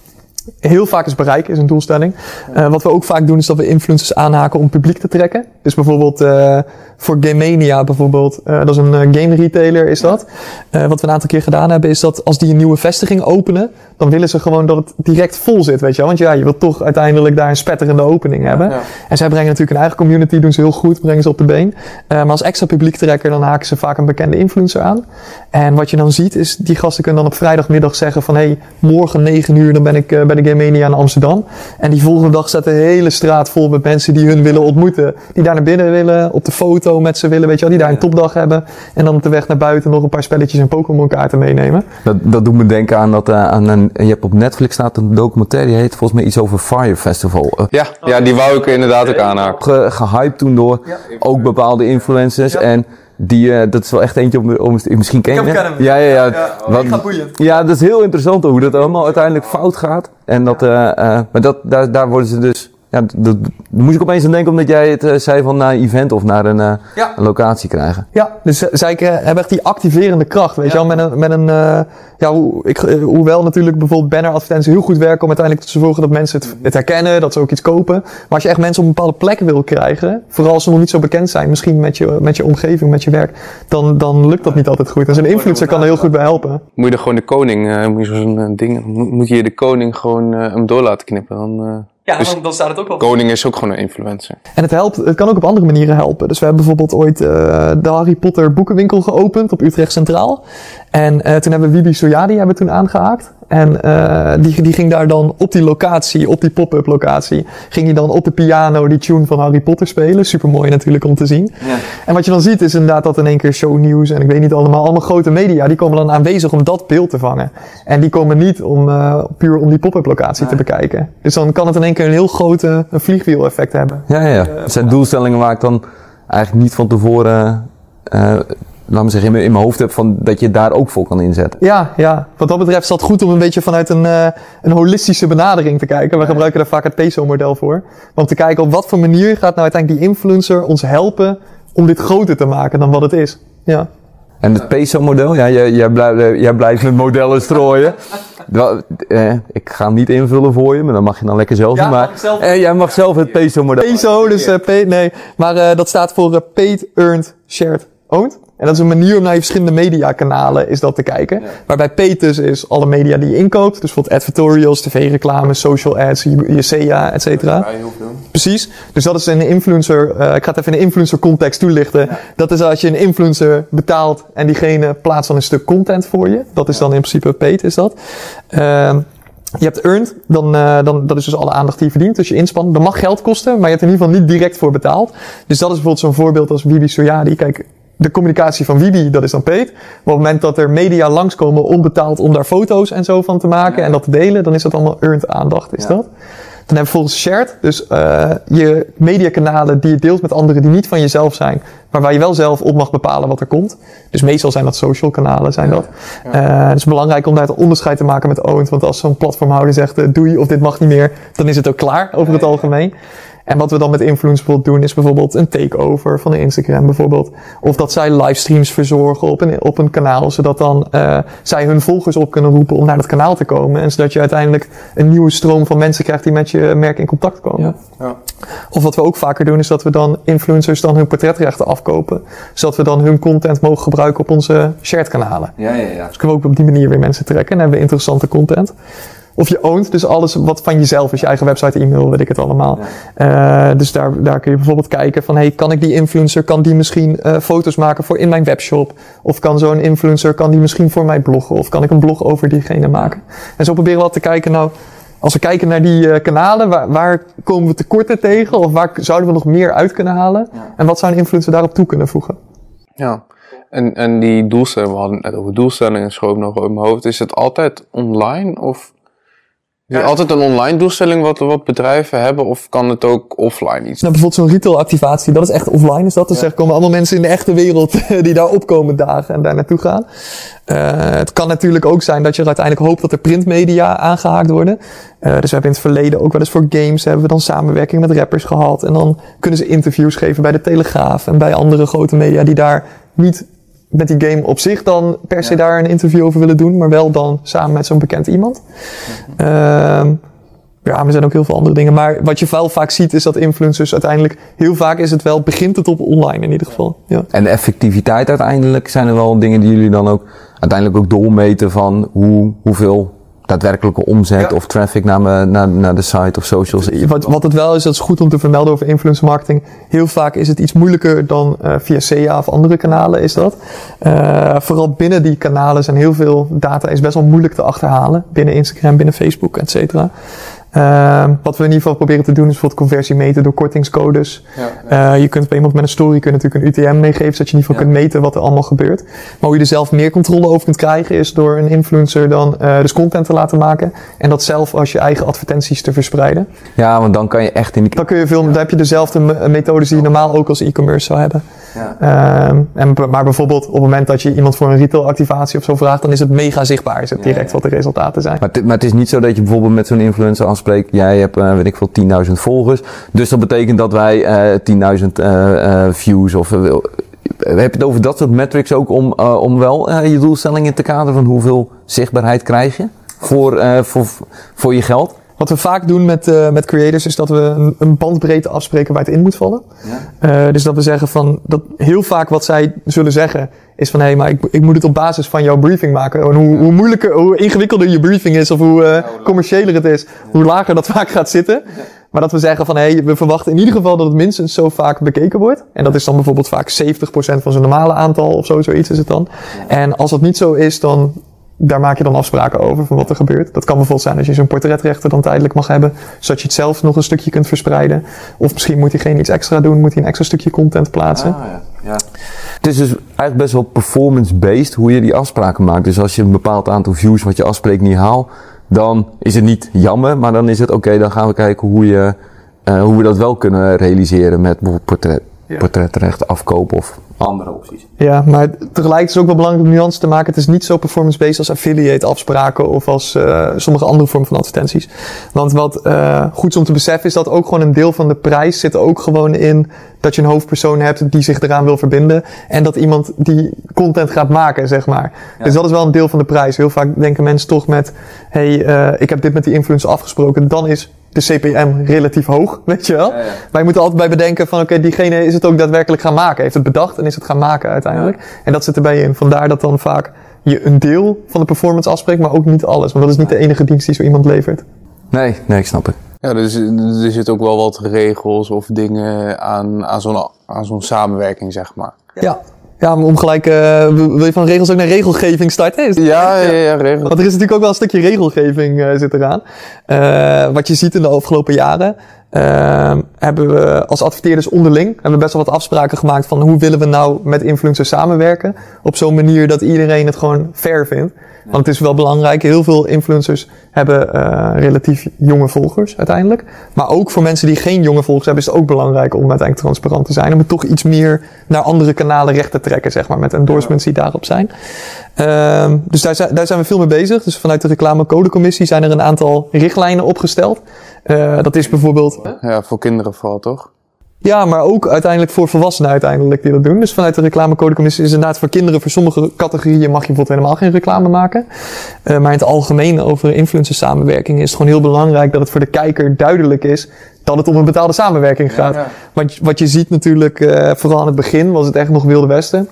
S2: Heel vaak is bereik is een doelstelling. Uh, wat we ook vaak doen is dat we influencers aanhaken om publiek te trekken. Dus bijvoorbeeld uh, voor Gamemania bijvoorbeeld, uh, dat is een game retailer is dat. wat we een aantal keer gedaan hebben is dat als die een nieuwe vestiging openen, dan willen ze gewoon dat het direct vol zit, weet je wel. Want ja, je wilt toch uiteindelijk daar een spetterende opening hebben. Ja, ja. En zij brengen natuurlijk een eigen community, doen ze heel goed, brengen ze op de been. maar als extra publiek trekker, dan haken ze vaak een bekende influencer aan. En wat je dan ziet is, die gasten kunnen dan op vrijdagmiddag zeggen van, hé, hey, morgen 9 uur, dan ben ik bij de Gamemania in Amsterdam. En die volgende dag staat de hele straat vol met mensen die hun willen ontmoeten. Die daar naar binnen willen, op de foto met ze willen, weet je wel. Die daar een topdag hebben. En dan op de weg naar buiten nog een paar spelletjes en Pokémon kaarten meenemen.
S3: Dat, dat doet me denken aan dat, uh, aan een, je hebt op Netflix staat een documentaire, die heet volgens mij iets over Fire Festival. Uh,
S1: ja, ja, die wou ik inderdaad ook aanhaken.
S3: Ge, gehyped toen door ja, ook bepaalde influencers. Ja. En die, uh, dat is wel echt eentje om, om misschien ken je
S2: hem.
S3: Ja, ja, ja.
S2: ja wat, boeiend.
S3: Ja, dat is heel interessant hoe dat allemaal uiteindelijk fout gaat. En dat, uh, uh, maar dat, daar, daar worden ze dus ja, dat, moest ik opeens aan denken omdat jij het uh, zei van naar een event of naar een, uh, ja. een locatie krijgen.
S2: Ja, dus zij hebben echt die activerende kracht, weet ja. je wel. Met een, met een uh, ja, hoe, ik, hoewel natuurlijk bijvoorbeeld banner advertenties heel goed werken om uiteindelijk te zorgen dat mensen het, het, herkennen, dat ze ook iets kopen. Maar als je echt mensen op een bepaalde plek wil krijgen, vooral als ze nog niet zo bekend zijn, misschien met je, met je omgeving, met je werk, dan, dan lukt dat niet altijd goed. En zo'n influencer kan er heel goed bij helpen.
S1: Moet je er gewoon de koning, moet je zo'n ding, moet je de koning gewoon hem door laten knippen, dan...
S2: Ja, dus dan, dan, staat het ook wel.
S1: Koning is ook gewoon een influencer.
S2: En het helpt, het kan ook op andere manieren helpen. Dus we hebben bijvoorbeeld ooit uh, de Harry Potter boekenwinkel geopend op Utrecht Centraal. En uh, toen hebben we Wibi Soyadi hebben toen aangehaakt. En uh, die, die ging daar dan op die locatie, op die pop-up locatie, ging hij dan op de piano die tune van Harry Potter spelen. Super mooi natuurlijk om te zien. Ja. En wat je dan ziet is inderdaad dat in één keer shownieuws en ik weet niet allemaal, allemaal grote media, die komen dan aanwezig om dat beeld te vangen. En die komen niet om uh, puur om die pop-up locatie te bekijken. Dus dan kan het in één keer een heel grote een vliegwiel effect hebben.
S3: Ja, ja. Het zijn doelstellingen waar ik dan eigenlijk niet van tevoren uh, laat me zeggen, in mijn hoofd heb van dat je daar ook voor kan inzetten.
S2: Ja, ja. Wat dat betreft is dat goed om een beetje vanuit een, uh, een holistische benadering te kijken. We gebruiken daar vaak het PESO-model voor. Om te kijken op wat voor manier gaat nou uiteindelijk die influencer ons helpen om dit groter te maken dan wat het is. Ja.
S3: En het PESO-model, ja, jij, jij, blijft, jij blijft met modellen strooien. eh, ik ga hem niet invullen voor je, maar dan mag je dan lekker zelf doen. Maar eh, jij mag zelf het PESO-model.
S2: PESO, dus uh, nee. Maar uh, dat staat voor uh, Paid, Earned, Shared, Owned. En dat is een manier om naar je verschillende mediakanalen is dat te kijken. Waarbij paid dus is alle media die je inkoopt. Dus bijvoorbeeld advertorials, tv-reclame, social ads, je SEA, et cetera. Precies. Dus dat is een influencer, uh, ik ga het even in een influencer context toelichten. Dat is als je een influencer betaalt en diegene plaatst dan een stuk content voor je. Dat is dan in principe paid is dat. Uh, je hebt earned, dan, uh, dan, dat is dus alle aandacht die je verdient. Dus je inspanning, dat mag geld kosten, maar je hebt er in ieder geval niet direct voor betaald. Dus dat is bijvoorbeeld zo'n voorbeeld als Bibi Soyadi. Kijk, de communicatie van Wibi, dat is dan. Maar op het moment dat er media langskomen onbetaald om daar foto's en zo van te maken en dat te delen, dan is dat allemaal earned aandacht, is dat? Dan hebben we volgens shared, dus uh, je mediakanalen die je deelt met anderen die niet van jezelf zijn, maar waar je wel zelf op mag bepalen wat er komt. Dus meestal zijn dat social kanalen, zijn dat. Ja. Uh, het is belangrijk om daar het onderscheid te maken met owned, want als zo'n platformhouder zegt uh, doei of dit mag niet meer, dan is het ook klaar over het algemeen. En wat we dan met influencers bijvoorbeeld doen, is bijvoorbeeld een takeover van Instagram bijvoorbeeld. Of dat zij livestreams verzorgen op een, op een kanaal, zodat dan uh, zij hun volgers op kunnen roepen om naar dat kanaal te komen. En zodat je uiteindelijk een nieuwe stroom van mensen krijgt die met je merk in contact komen. Ja. Ja. Of wat we ook vaker doen, is dat we dan influencers dan hun portretrechten afkopen. Zodat we dan hun content mogen gebruiken op onze shared kanalen. Ja, ja, ja. Dus kunnen we ook op die manier weer mensen trekken en hebben we interessante content. Of je oont dus alles wat van jezelf is, je eigen website, e-mail, weet ik het allemaal. Ja. Uh, dus daar, daar kun je bijvoorbeeld kijken van, hey, kan ik die influencer, kan die misschien uh, foto's maken voor in mijn webshop? Of kan zo'n influencer, kan die misschien voor mij bloggen? Of kan ik een blog over diegene maken? En zo proberen we wat te kijken, nou, als we kijken naar die uh, kanalen, waar, waar, komen we tekorten tegen? Of waar zouden we nog meer uit kunnen halen? Ja. En wat zou een influencer daarop toe kunnen voegen?
S1: Ja, en, en die doelstelling, we hadden het net over doelstellingen, schoof nog in mijn hoofd. Is het altijd online of is altijd een online doelstelling wat, wat bedrijven hebben of kan het ook offline iets?
S2: Nou, bijvoorbeeld zo'n retail activatie, dat is echt offline is dat. Dus ja. er komen allemaal mensen in de echte wereld die daar opkomen dagen en daar naartoe gaan. Uh, het kan natuurlijk ook zijn dat je er uiteindelijk hoopt dat er printmedia aangehaakt worden. Uh, dus we hebben in het verleden ook wel eens voor games hebben we dan samenwerking met rappers gehad. En dan kunnen ze interviews geven bij de Telegraaf en bij andere grote media die daar niet met die game op zich dan per se daar een interview over willen doen, maar wel dan samen met zo'n bekend iemand. -huh. ja, er zijn ook heel veel andere dingen. Maar wat je wel vaak ziet is dat influencers uiteindelijk, heel vaak is het wel, begint het op online in ieder geval. Ja.
S3: En de effectiviteit uiteindelijk zijn er wel dingen die jullie dan ook uiteindelijk ook doormeten van hoe, hoeveel daadwerkelijke omzet ja. of traffic naar, me, naar, naar de site of socials.
S2: Wat, wat het wel is, dat is goed om te vermelden over influencer marketing. Heel vaak is het iets moeilijker dan uh, via SEA of andere kanalen is dat. Uh, vooral binnen die kanalen zijn heel veel data is best wel moeilijk te achterhalen. Binnen Instagram, binnen Facebook, et cetera. Uh, wat we in ieder geval proberen te doen is bijvoorbeeld conversie meten door kortingscodes. Ja. Uh, je kunt bij iemand met een story kun je natuurlijk een UTM meegeven, zodat je in ieder geval ja. kunt meten wat er allemaal gebeurt. Maar hoe je er zelf meer controle over kunt krijgen is door een influencer dan uh, dus content te laten maken. En dat zelf als je eigen advertenties te verspreiden.
S3: Ja, want dan kan je echt in die...
S2: Dan kun je veel, dan heb je dezelfde methodes die je normaal ook als e-commerce zou hebben. Ja. Um, en, maar bijvoorbeeld op het moment dat je iemand voor een retail activatie of zo vraagt, dan is het mega zichtbaar. Is het direct wat de resultaten zijn.
S3: Maar, maar het is niet zo dat je bijvoorbeeld met zo'n influencer afspreekt, jij hebt, uh, weet ik veel, 10.000 volgers. Dus dat betekent dat wij uh, 10.000 uh, views of... heb je het over dat soort metrics ook om, om wel je doelstellingen te kaderen van hoeveel zichtbaarheid krijg je voor, voor, voor je geld?
S2: Wat we vaak doen met, uh, met creators is dat we een, een, bandbreedte afspreken waar het in moet vallen. Ja. Uh, dus dat we zeggen van, dat heel vaak wat zij zullen zeggen is van, hé, hey, maar ik, ik moet het op basis van jouw briefing maken. En hoe, ja. hoe moeilijker, hoe ingewikkelder je briefing is of hoe uh, commerciëler het is, hoe lager dat vaak gaat zitten. Maar dat we zeggen van, hé, hey, we verwachten in ieder geval dat het minstens zo vaak bekeken wordt. En dat is dan bijvoorbeeld vaak 70% van zijn normale aantal of zo, zoiets is het dan. En als dat niet zo is, dan daar maak je dan afspraken over van wat er gebeurt. Dat kan bijvoorbeeld zijn als je zo'n portretrechter dan tijdelijk mag hebben, zodat je het zelf nog een stukje kunt verspreiden. Of misschien moet diegene iets extra doen, moet hij een extra stukje content plaatsen. Ah, ja. Ja.
S3: Het is dus eigenlijk best wel performance-based hoe je die afspraken maakt. Dus als je een bepaald aantal views wat je afspreekt niet haalt, dan is het niet jammer, maar dan is het oké, dan gaan we kijken hoe, je, uh, hoe we dat wel kunnen realiseren met bijvoorbeeld portret, ja. portretrecht afkopen of andere opties.
S2: Ja, maar tegelijk is het ook wel belangrijk om nuance te maken. Het is niet zo performance-based als affiliate afspraken of als uh, sommige andere vormen van advertenties. Want wat uh, goed is om te beseffen is dat ook gewoon een deel van de prijs zit ook gewoon in dat je een hoofdpersoon hebt die zich eraan wil verbinden. En dat iemand die content gaat maken, zeg maar. Dus dat is wel een deel van de prijs. Heel vaak denken mensen toch met, hey, uh, ik heb dit met die influencer afgesproken. Dan is de CPM relatief hoog, weet je wel. Ja, ja. Maar je moet er altijd bij bedenken van, oké, okay, diegene is het ook daadwerkelijk gaan maken. Heeft het bedacht en is het gaan maken uiteindelijk. En dat zit erbij in. Vandaar dat dan vaak je een deel van de performance afspreekt, maar ook niet alles. Want dat is niet de enige dienst die zo iemand levert.
S3: Nee, nee, ik snap het.
S1: Ja, dus er zit ook wel wat regels of dingen aan, aan zo'n aan zo'n samenwerking, zeg maar.
S2: Ja, ja, om gelijk, uh, wil je van regels ook naar regelgeving starten?
S1: Ja, ja, ja, regels.
S2: Want er is natuurlijk ook wel een stukje regelgeving uh, zit eraan. Uh, wat je ziet in de afgelopen jaren, hebben we als adverteerders onderling, hebben we best wel wat afspraken gemaakt van hoe willen we nou met influencers samenwerken. Op zo'n manier dat iedereen het gewoon fair vindt. Want het is wel belangrijk. Heel veel influencers hebben uh, relatief jonge volgers uiteindelijk. Maar ook voor mensen die geen jonge volgers hebben, is het ook belangrijk om uiteindelijk transparant te zijn. Om het toch iets meer naar andere kanalen recht te trekken, zeg maar. Met endorsements die daarop zijn. Uh, dus daar zijn, daar zijn we veel mee bezig. Dus vanuit de reclamecodecommissie zijn er een aantal richtlijnen opgesteld. Uh, dat is bijvoorbeeld.
S1: Ja, voor kinderen vooral toch?
S2: Ja, maar ook uiteindelijk voor volwassenen uiteindelijk die dat doen. Dus vanuit de reclamecodecommissie is inderdaad voor kinderen, voor sommige categorieën mag je bijvoorbeeld helemaal geen reclame maken. Uh, maar in het algemeen over influencer samenwerking is het gewoon heel belangrijk dat het voor de kijker duidelijk is dat het om een betaalde samenwerking gaat. Ja, ja. Want wat je ziet natuurlijk, uh, vooral aan het begin was het echt nog Wilde Westen.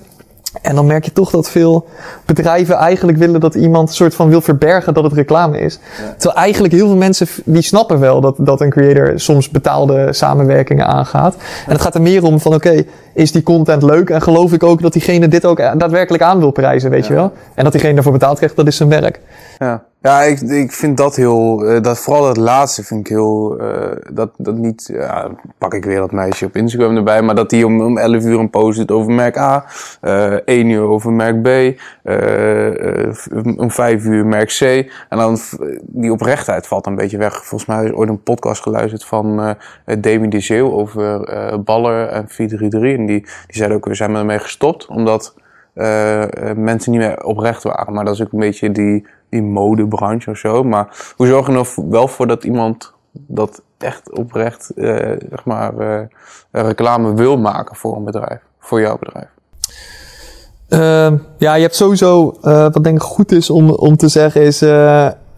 S2: En dan merk je toch dat veel bedrijven eigenlijk willen dat iemand een soort van wil verbergen dat het reclame is. Ja. Terwijl eigenlijk heel veel mensen die snappen wel dat, dat een creator soms betaalde samenwerkingen aangaat. En het gaat er meer om van oké, okay, is die content leuk? En geloof ik ook dat diegene dit ook daadwerkelijk aan wil prijzen, weet ja. je wel? En dat diegene daarvoor betaald krijgt, dat is zijn werk.
S1: Ja. Ja, ik, ik vind dat heel, uh, dat, vooral dat laatste vind ik heel, uh, dat, dat niet, ja, pak ik weer dat meisje op Instagram erbij, maar dat die om, om 11 uur een post doet over merk A, uh, 1 uur over merk B, om 5 uur merk C, en dan die oprechtheid valt een beetje weg. Volgens mij is ooit een podcast geluisterd van Demi de Zeeuw over Baller en 433, en die, die zeiden ook, we zijn ermee gestopt, omdat mensen niet meer oprecht waren, maar dat is ook een beetje die die modebranche of zo. Maar hoe zorg je er wel voor dat iemand dat echt oprecht, uh, zeg maar, uh, reclame wil maken voor een bedrijf, voor jouw bedrijf?
S2: Uh, ja, je hebt sowieso, wat denk ik goed is om, om te zeggen, is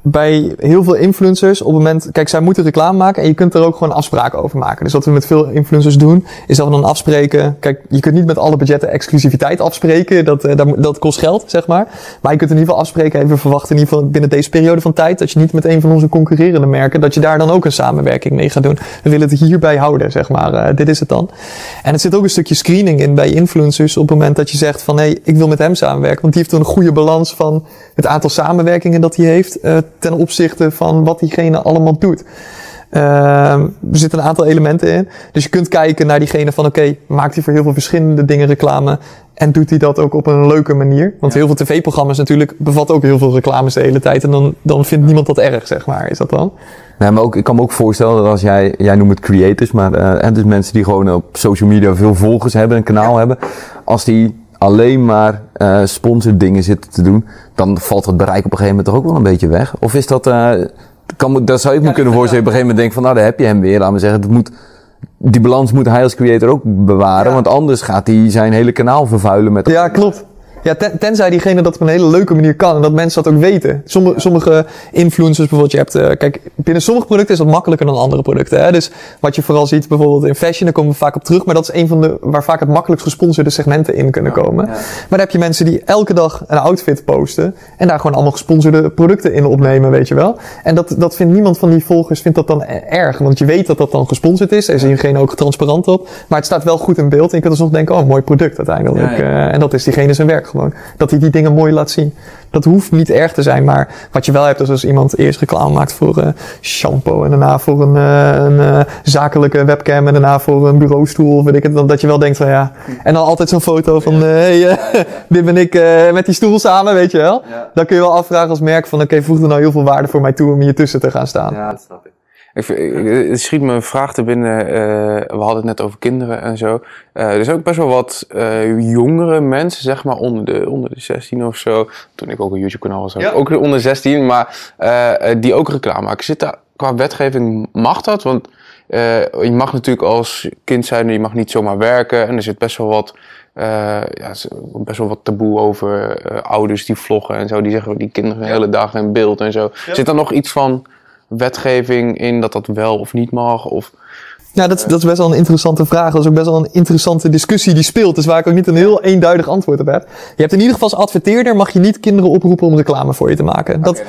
S2: bij heel veel influencers op het moment, kijk, zij moeten reclame maken en je kunt er ook gewoon afspraken over maken. Dus wat we met veel influencers doen, is dat we dan afspreken. Kijk, je kunt niet met alle budgetten exclusiviteit afspreken, dat, uh, dat kost geld, zeg maar. Maar je kunt in ieder geval afspreken, even verwachten in ieder geval binnen deze periode van tijd, dat je niet met een van onze concurrerende merken, dat je daar dan ook een samenwerking mee gaat doen. We willen het hierbij houden, zeg maar. Uh, dit is het dan. En het zit ook een stukje screening in bij influencers op het moment dat je zegt van, hé, ik wil met hem samenwerken, want die heeft een goede balans van het aantal samenwerkingen dat hij heeft. Uh, ten opzichte van wat diegene allemaal doet. Uh, er zitten een aantal elementen in. Dus je kunt kijken naar diegene van oké, okay, maakt hij voor heel veel verschillende dingen reclame en doet hij dat ook op een leuke manier? Want ja. heel veel tv-programma's natuurlijk bevatten ook heel veel reclames de hele tijd en dan, dan vindt niemand dat erg, zeg maar. Is dat dan?
S3: Nee, maar ook, ik kan me ook voorstellen dat als jij, jij noemt het creators, maar uh, en dus mensen die gewoon op social media veel volgers hebben, een kanaal ja. hebben, als die alleen maar uh, sponsordingen zitten te doen, dan valt het bereik op een gegeven moment toch ook wel een beetje weg. Of is dat, uh, kan, dat zou ik me ja, kunnen voorstellen, op een gegeven moment denken van, nou, daar heb je hem weer, laat me zeggen, het moet, die balans moet hij als creator ook bewaren, ja. want anders gaat hij zijn hele kanaal vervuilen met...
S2: Ja, klopt. Ja, ten, tenzij diegene dat op een hele leuke manier kan en dat mensen dat ook weten. Sommige, sommige influencers bijvoorbeeld, je hebt, uh, kijk, binnen sommige producten is dat makkelijker dan andere producten. Hè? Dus wat je vooral ziet bijvoorbeeld in fashion, daar komen we vaak op terug, maar dat is een van de, waar vaak het makkelijkst gesponsorde segmenten in kunnen komen. Ja, ja. Maar dan heb je mensen die elke dag een outfit posten en daar gewoon allemaal gesponsorde producten in opnemen, weet je wel. En dat, dat vindt niemand van die volgers vindt dat dan erg, want je weet dat dat dan gesponsord is, er is diegene ook transparant op, maar het staat wel goed in beeld en je kunt dus nog denken, oh, mooi product uiteindelijk. Uh, en dat is diegene zijn werk gewoon. Dat hij die dingen mooi laat zien. Dat hoeft niet erg te zijn, maar wat je wel hebt is als iemand eerst reclame maakt voor uh, shampoo en daarna voor een, uh, een uh, zakelijke webcam en daarna voor een bureaustoel of weet ik het, dan, dat je wel denkt van ja. En dan altijd zo'n foto van hey, dit ben ik met die stoel samen, weet je wel. Dan kun je wel afvragen als merk van oké, okay, voegt er nou heel veel waarde voor mij toe om hier tussen te gaan staan.
S3: Ja, dat snap ik.
S1: Ik, het schiet me een vraag te binnen. Uh, we hadden het net over kinderen en zo. Uh, er zijn ook best wel wat uh, jongere mensen, zeg maar onder de, onder de 16 of zo. Toen ik ook een YouTube-kanaal was, ja. ook onder 16, maar die ook reclame maken. Zit daar qua wetgeving, mag dat? Want je mag natuurlijk als kind zijn, je mag niet zomaar werken. En er zit best wel wat. ja, best wel wat taboe over ouders die vloggen en zo. Die zeggen die kinderen de hele dag in beeld en zo. Zit er nog iets van wetgeving in dat dat wel of niet mag? Of,
S2: ja, dat, dat is best wel een interessante vraag. Dat is ook best wel een interessante discussie die speelt. Dus waar ik ook niet een heel eenduidig antwoord op heb. Je hebt in ieder geval als adverteerder mag je niet kinderen oproepen om reclame voor je te maken. Dat,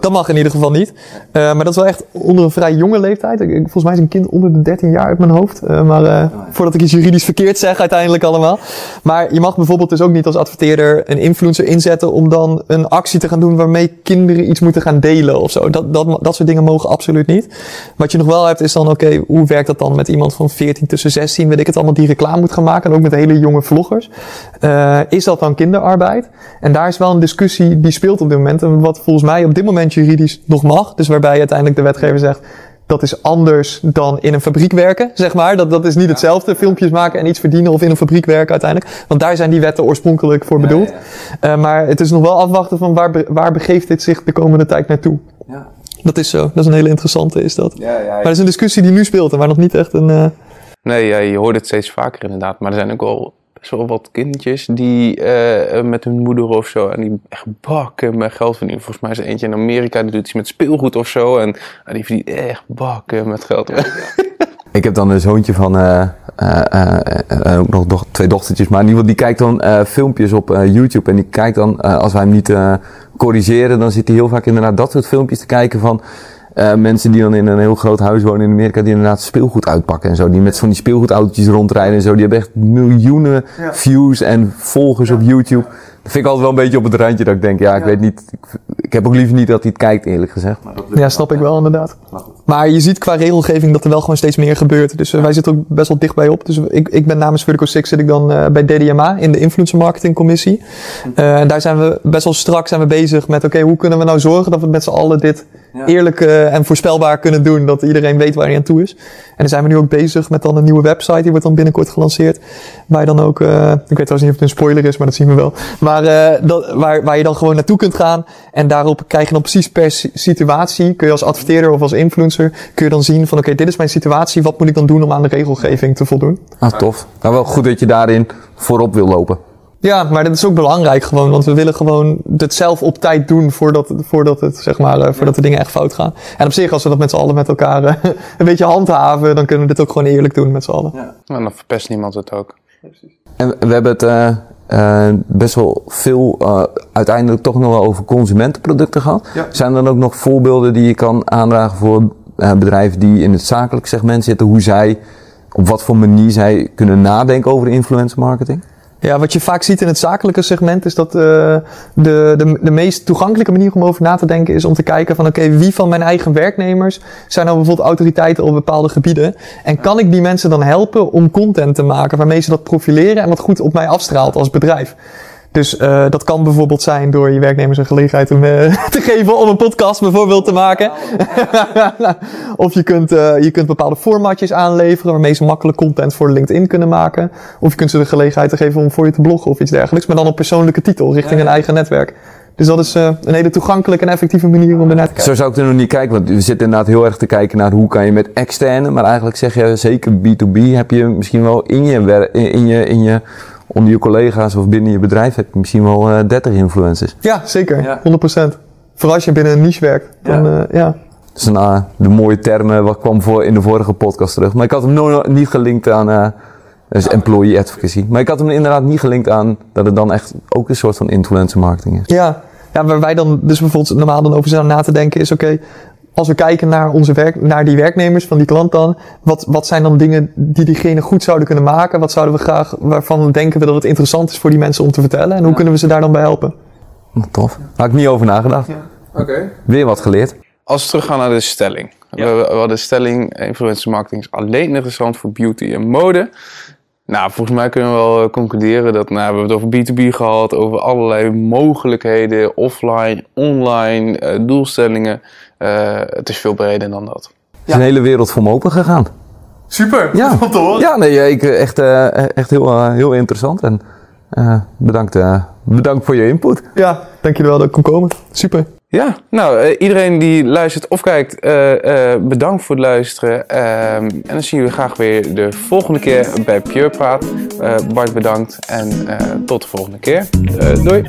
S2: dat, mag in ieder geval niet. Uh, maar dat is wel echt onder een vrij jonge leeftijd. Ik, volgens mij is een kind onder de 13 jaar uit mijn hoofd. Uh, maar uh, voordat ik iets juridisch verkeerd zeg uiteindelijk allemaal. Maar je mag bijvoorbeeld dus ook niet als adverteerder een influencer inzetten om dan een actie te gaan doen waarmee kinderen iets moeten gaan delen of zo. Dat, dat, dat soort dingen mogen absoluut niet. Wat je nog wel hebt is dan, oké, okay, hoe werkt dat dan met iemand van 14 tussen 16, weet ik het allemaal, die reclame moet gaan maken. En ook met hele jonge vloggers. Uh, is dat dan kinderarbeid? En daar is wel een discussie die speelt op dit moment. En wat volgens mij op dit moment juridisch nog mag. Dus waarbij uiteindelijk de wetgever zegt, dat is anders dan in een fabriek werken, zeg maar. Dat, dat is niet hetzelfde, filmpjes maken en iets verdienen of in een fabriek werken uiteindelijk. Want daar zijn die wetten oorspronkelijk voor bedoeld. Ja, ja. Uh, maar het is nog wel afwachten van waar, waar begeeft dit zich de komende tijd naartoe. Ja. Dat is zo. Dat is een hele interessante, is dat. Ja, ja, Maar dat is een discussie die nu speelt en waar nog niet echt een... Uh...
S1: Nee, ja, je hoort het steeds vaker inderdaad. Maar er zijn ook wel best wel wat kindjes die uh, met hun moeder of zo en die echt bakken met geld verdienen. Volgens mij is er eentje in Amerika die doet iets met speelgoed of zo en, die verdient echt bakken met geld.
S3: Ik heb dan een zoontje van uh, uh, ook nog do twee dochtertjes, maar in ieder geval die kijkt dan filmpjes op YouTube en die kijkt dan als wij hem niet corrigeren, dan zit hij heel vaak inderdaad dat soort filmpjes te kijken van uh, mensen die dan in een heel groot huis wonen in Amerika, die inderdaad speelgoed uitpakken en zo. Die met van die speelgoedautootjes rondrijden en zo. Die hebben echt miljoenen ja. views en volgers ja. op YouTube. Dat vind ik altijd wel een beetje op het randje dat ik denk, ja, ik weet niet. Ik, ik, heb ook liever niet dat hij het kijkt, eerlijk gezegd.
S2: ja, snap ik wel inderdaad. Maar je ziet qua regelgeving dat er wel gewoon steeds meer gebeurt. Dus uh, wij zitten ook best wel dichtbij op. Dus ik, ik ben namens Vertical 6 zit ik dan uh, bij DDMA in de Influencer Marketing Commissie. Uh, en daar zijn we best wel strak zijn we bezig met, oké, okay, hoe kunnen we nou zorgen dat we met z'n allen dit ja. eerlijk uh, en voorspelbaar kunnen doen. Dat iedereen weet waar hij aan toe is. En dan zijn we nu ook bezig met dan een nieuwe website. Die wordt dan binnenkort gelanceerd. Waar je dan ook, uh, ik weet trouwens niet of het een spoiler is, maar dat zien we wel. Maar uh, dat, waar, waar je dan gewoon naartoe kunt gaan. En daarop krijg je dan precies per situatie, kun je als adverteerder of als influencer, kun je dan zien van oké, okay, dit is mijn situatie. Wat moet ik dan doen om aan de regelgeving te voldoen?
S3: Ah, tof. Nou, wel goed dat je daarin voorop wil lopen.
S2: Ja, maar dat is ook belangrijk gewoon, want we willen gewoon het zelf op tijd doen voordat, voordat, het, zeg maar, uh, voordat de dingen echt fout gaan. En op zich, als we dat met z'n allen met elkaar uh, een beetje handhaven, dan kunnen we dit ook gewoon eerlijk doen met z'n allen. Ja,
S1: en dan verpest niemand het ook.
S3: En we hebben het uh, best wel veel uiteindelijk toch nog wel over consumentenproducten gehad. Ja. Zijn er dan ook nog voorbeelden die je kan aandragen voor bedrijven die in het zakelijk segment zitten, hoe zij, op wat voor manier zij kunnen nadenken over influencer marketing?
S2: Ja, wat je vaak ziet in het zakelijke segment is dat uh, de, de, de meest toegankelijke manier om over na te denken is om te kijken van oké, wie van mijn eigen werknemers zijn nou bijvoorbeeld autoriteiten op bepaalde gebieden en kan ik die mensen dan helpen om content te maken waarmee ze dat profileren en wat goed op mij afstraalt als bedrijf. Dus uh, dat kan bijvoorbeeld zijn door je werknemers een gelegenheid om, uh, te geven om een podcast bijvoorbeeld te maken. of je kunt, uh, je kunt bepaalde formatjes aanleveren waarmee ze makkelijk content voor LinkedIn kunnen maken. Of je kunt ze de gelegenheid te geven om voor je te bloggen of iets dergelijks. Maar dan op persoonlijke titel richting een eigen netwerk. Dus dat is een hele toegankelijke en effectieve manier om ernaar te kijken.
S3: Zo zou ik er nog niet kijken, want we zitten inderdaad heel erg te kijken naar hoe kan je met externe, maar eigenlijk zeg je zeker B2B heb je misschien wel in je, in je, in je onder je collega's of binnen je bedrijf heb je misschien wel uh, 30 influencers.
S2: Ja, zeker. Ja. 100%. Vooral als je binnen een niche werkt. Dan, ja. Uh, ja.
S3: Dat is een, de mooie termen wat kwam voor in de vorige podcast terug. Maar ik had hem nog niet gelinkt aan uh, dus employee advocacy. Maar ik had hem inderdaad niet gelinkt aan dat het dan echt ook een soort van influencer marketing is.
S2: Ja, ja waar wij dan dus bijvoorbeeld normaal dan over zijn na te denken is oké, okay, als we kijken naar, onze werk, naar die werknemers van die klant dan, wat, wat zijn dan dingen die diegene goed zouden kunnen maken? Wat zouden we graag, waarvan denken we dat het interessant is voor die mensen om te vertellen? En hoe kunnen we ze daar dan bij helpen?
S3: Tof. Had ik niet over nagedacht.
S1: Oké.
S3: Weer wat geleerd.
S1: Als we teruggaan naar de stelling. We, we hadden de stelling, influencer marketing is alleen interessant voor beauty en mode. Nou, volgens mij kunnen we wel eh, concluderen dat, nou, we hebben het over B2B gehad, over allerlei mogelijkheden, offline, online, eh, doelstellingen. Eh, het is veel breder dan dat.
S3: Er is een hele wereld voor me open gegaan.
S2: Super,
S3: Ja,
S2: om te horen.
S3: ja nee, ik, eh, echt, eh, echt heel, eh, heel interessant. En eh, bedankt, eh, bedankt voor je input.
S2: Ja, dank jullie wel dat ik kon komen. Super.
S1: Ja, nou, eh, iedereen die luistert of kijkt, eh, eh, bedankt voor het luisteren. Ehm, en dan zien we graag weer de volgende keer bij Pure Praat. Eh, Bart, bedankt en eh, tot de volgende keer. Eh, doei!